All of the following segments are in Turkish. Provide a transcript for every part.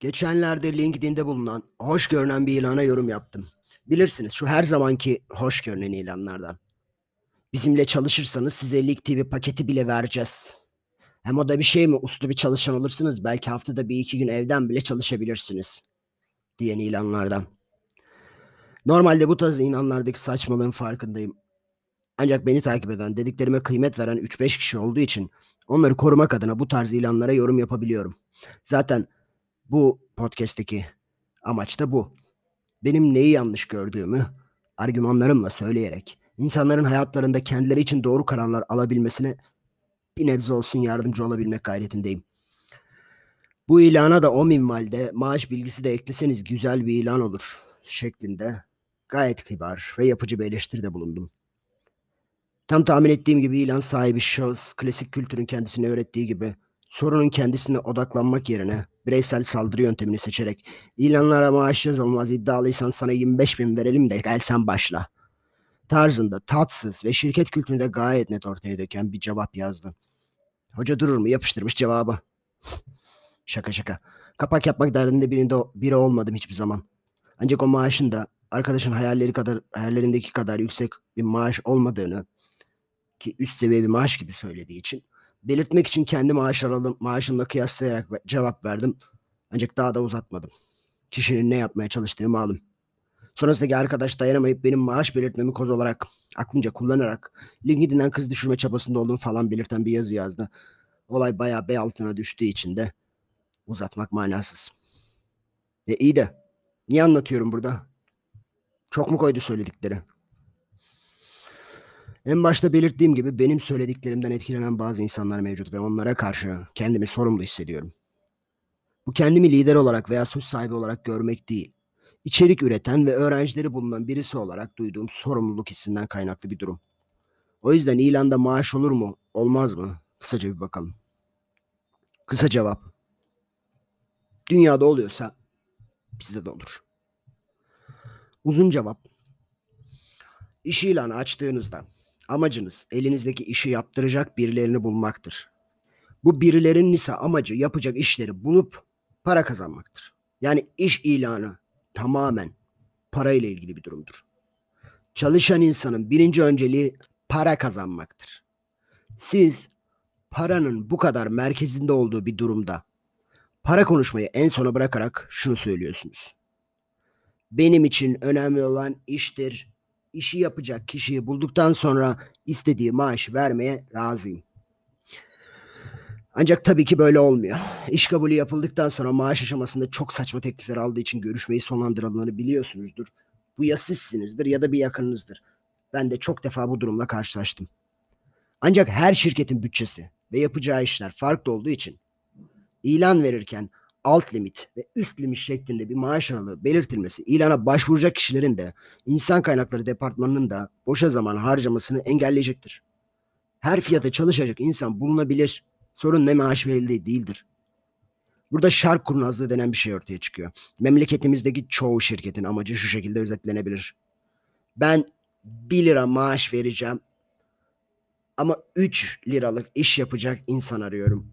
Geçenlerde LinkedIn'de bulunan hoş görünen bir ilana yorum yaptım. Bilirsiniz şu her zamanki hoş görünen ilanlardan. Bizimle çalışırsanız size Lig TV paketi bile vereceğiz. Hem o da bir şey mi uslu bir çalışan olursunuz belki haftada bir iki gün evden bile çalışabilirsiniz. Diyen ilanlardan. Normalde bu tarz ilanlardaki saçmalığın farkındayım. Ancak beni takip eden, dediklerime kıymet veren 3-5 kişi olduğu için onları korumak adına bu tarz ilanlara yorum yapabiliyorum. Zaten bu podcast'teki amaç da bu. Benim neyi yanlış gördüğümü argümanlarımla söyleyerek insanların hayatlarında kendileri için doğru kararlar alabilmesine bir nebze olsun yardımcı olabilmek gayretindeyim. Bu ilana da o minvalde maaş bilgisi de ekleseniz güzel bir ilan olur şeklinde gayet kibar ve yapıcı bir eleştiride bulundum. Tam tahmin ettiğim gibi ilan sahibi şahıs klasik kültürün kendisine öğrettiği gibi sorunun kendisine odaklanmak yerine bireysel saldırı yöntemini seçerek ilanlara maaş yazılmaz iddialıysan sana 25 bin verelim de gel sen başla tarzında tatsız ve şirket kültüründe gayet net ortaya döken bir cevap yazdı. Hoca durur mu yapıştırmış cevabı. şaka şaka. Kapak yapmak derdinde birinde biri olmadım hiçbir zaman. Ancak o maaşın da arkadaşın hayalleri kadar hayallerindeki kadar yüksek bir maaş olmadığını ki üst seviye bir maaş gibi söylediği için belirtmek için kendi maaş aralım, maaşımla kıyaslayarak cevap verdim. Ancak daha da uzatmadım. Kişinin ne yapmaya çalıştığı malum. Sonrasındaki arkadaş dayanamayıp benim maaş belirtmemi koz olarak aklınca kullanarak LinkedIn'den kız düşürme çabasında olduğum falan belirten bir yazı yazdı. Olay bayağı bey altına düştüğü için de uzatmak manasız. E iyi de niye anlatıyorum burada? Çok mu koydu söyledikleri? En başta belirttiğim gibi benim söylediklerimden etkilenen bazı insanlar mevcut ve onlara karşı kendimi sorumlu hissediyorum. Bu kendimi lider olarak veya suç sahibi olarak görmek değil. İçerik üreten ve öğrencileri bulunan birisi olarak duyduğum sorumluluk hissinden kaynaklı bir durum. O yüzden ilanda maaş olur mu, olmaz mı? Kısaca bir bakalım. Kısa cevap. Dünyada oluyorsa bizde de olur. Uzun cevap. İş ilanı açtığınızda Amacınız elinizdeki işi yaptıracak birilerini bulmaktır. Bu birilerinin ise amacı yapacak işleri bulup para kazanmaktır. Yani iş ilanı tamamen para ile ilgili bir durumdur. Çalışan insanın birinci önceliği para kazanmaktır. Siz paranın bu kadar merkezinde olduğu bir durumda para konuşmayı en sona bırakarak şunu söylüyorsunuz. Benim için önemli olan iştir, işi yapacak kişiyi bulduktan sonra istediği maaş vermeye razıyım. Ancak tabii ki böyle olmuyor. İş kabulü yapıldıktan sonra maaş aşamasında çok saçma teklifler aldığı için görüşmeyi sonlandırıldığını biliyorsunuzdur. Bu ya sizsinizdir ya da bir yakınınızdır. Ben de çok defa bu durumla karşılaştım. Ancak her şirketin bütçesi ve yapacağı işler farklı olduğu için ilan verirken alt limit ve üst limit şeklinde bir maaş aralığı belirtilmesi ilana başvuracak kişilerin de insan kaynakları departmanının da boşa zaman harcamasını engelleyecektir. Her fiyata çalışacak insan bulunabilir. Sorun ne maaş verildiği değildir. Burada şark kurnazlığı denen bir şey ortaya çıkıyor. Memleketimizdeki çoğu şirketin amacı şu şekilde özetlenebilir. Ben 1 lira maaş vereceğim ama 3 liralık iş yapacak insan arıyorum.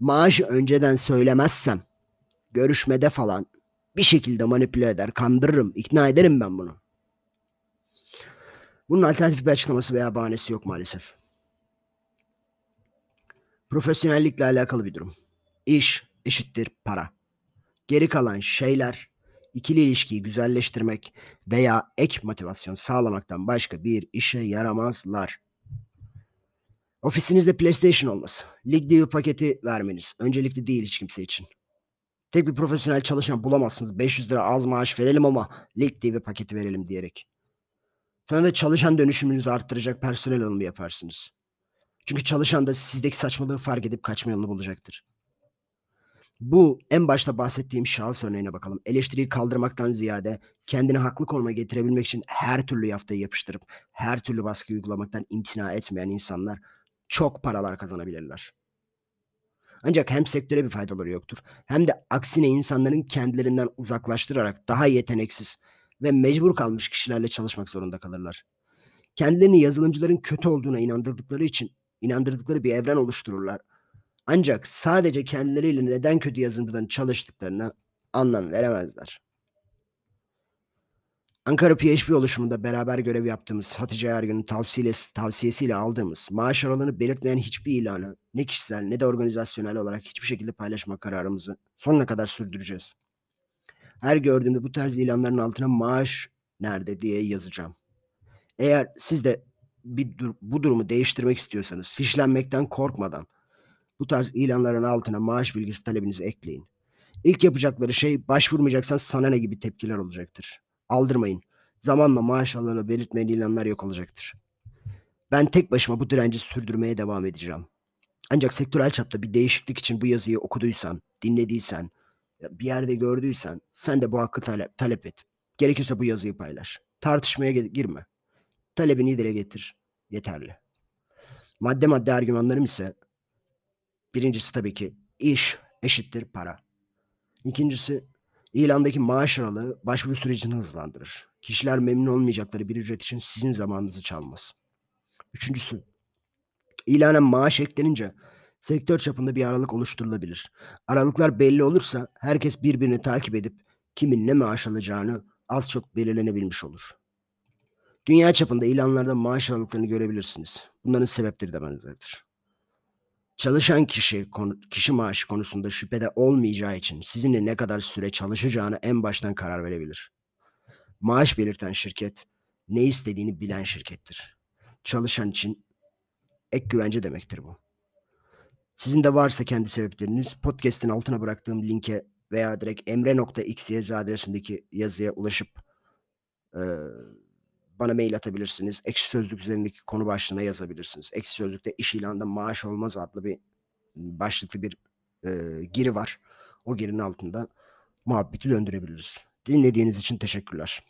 Maaşı önceden söylemezsem görüşmede falan bir şekilde manipüle eder, kandırırım, ikna ederim ben bunu. Bunun alternatif bir açıklaması veya bahanesi yok maalesef. Profesyonellikle alakalı bir durum. İş eşittir para. Geri kalan şeyler ikili ilişkiyi güzelleştirmek veya ek motivasyon sağlamaktan başka bir işe yaramazlar. Ofisinizde PlayStation olması, Lig Deal paketi vermeniz öncelikli değil hiç kimse için. Tek bir profesyonel çalışan bulamazsınız. 500 lira az maaş verelim ama Lig TV paketi verelim diyerek. Sonra da çalışan dönüşümünüzü arttıracak personel alımı yaparsınız. Çünkü çalışan da sizdeki saçmalığı fark edip kaçma yolunu bulacaktır. Bu en başta bahsettiğim şahıs örneğine bakalım. Eleştiriyi kaldırmaktan ziyade kendini haklı konuma getirebilmek için her türlü yaftayı yapıştırıp her türlü baskı uygulamaktan imtina etmeyen insanlar çok paralar kazanabilirler. Ancak hem sektöre bir faydaları yoktur hem de aksine insanların kendilerinden uzaklaştırarak daha yeteneksiz ve mecbur kalmış kişilerle çalışmak zorunda kalırlar. Kendilerini yazılımcıların kötü olduğuna inandırdıkları için inandırdıkları bir evren oluştururlar. Ancak sadece kendileriyle neden kötü yazılımcıdan çalıştıklarına anlam veremezler. Ankara PHP oluşumunda beraber görev yaptığımız Hatice Ergün'ün tavsiyesi, tavsiyesiyle aldığımız maaş aralığını belirtmeyen hiçbir ilanı ne kişisel ne de organizasyonel olarak hiçbir şekilde paylaşma kararımızı sonuna kadar sürdüreceğiz. Her gördüğümde bu tarz ilanların altına maaş nerede diye yazacağım. Eğer siz de bir dur- bu durumu değiştirmek istiyorsanız fişlenmekten korkmadan bu tarz ilanların altına maaş bilgisi talebinizi ekleyin. İlk yapacakları şey başvurmayacaksan sana ne gibi tepkiler olacaktır. Aldırmayın. Zamanla maaş alanı belirtmeyen ilanlar yok olacaktır. Ben tek başıma bu direnci sürdürmeye devam edeceğim. Ancak sektörel çapta bir değişiklik için bu yazıyı okuduysan, dinlediysen, bir yerde gördüysen sen de bu hakkı talep, talep et. Gerekirse bu yazıyı paylaş. Tartışmaya girme. Talebini dile getir. Yeterli. Madde madde argümanlarım ise birincisi tabii ki iş eşittir para. İkincisi ilandaki maaş aralığı başvuru sürecini hızlandırır. Kişiler memnun olmayacakları bir ücret için sizin zamanınızı çalmaz. Üçüncüsü ilana maaş eklenince sektör çapında bir aralık oluşturulabilir. Aralıklar belli olursa herkes birbirini takip edip kimin ne maaş alacağını az çok belirlenebilmiş olur. Dünya çapında ilanlarda maaş aralıklarını görebilirsiniz. Bunların sebepleri de benzerdir. Çalışan kişi konu- kişi maaşı konusunda şüphede olmayacağı için sizinle ne kadar süre çalışacağını en baştan karar verebilir. Maaş belirten şirket ne istediğini bilen şirkettir. Çalışan için ek güvence demektir bu. Sizin de varsa kendi sebepleriniz podcast'in altına bıraktığım linke veya direkt emre.xyz adresindeki yazıya ulaşıp eee, bana mail atabilirsiniz. Ekşi Sözlük üzerindeki konu başlığına yazabilirsiniz. Ekşi Sözlük'te iş ilanında maaş olmaz adlı bir başlıklı bir eee, giri var. O girinin altında muhabbeti döndürebiliriz. Dinlediğiniz için teşekkürler.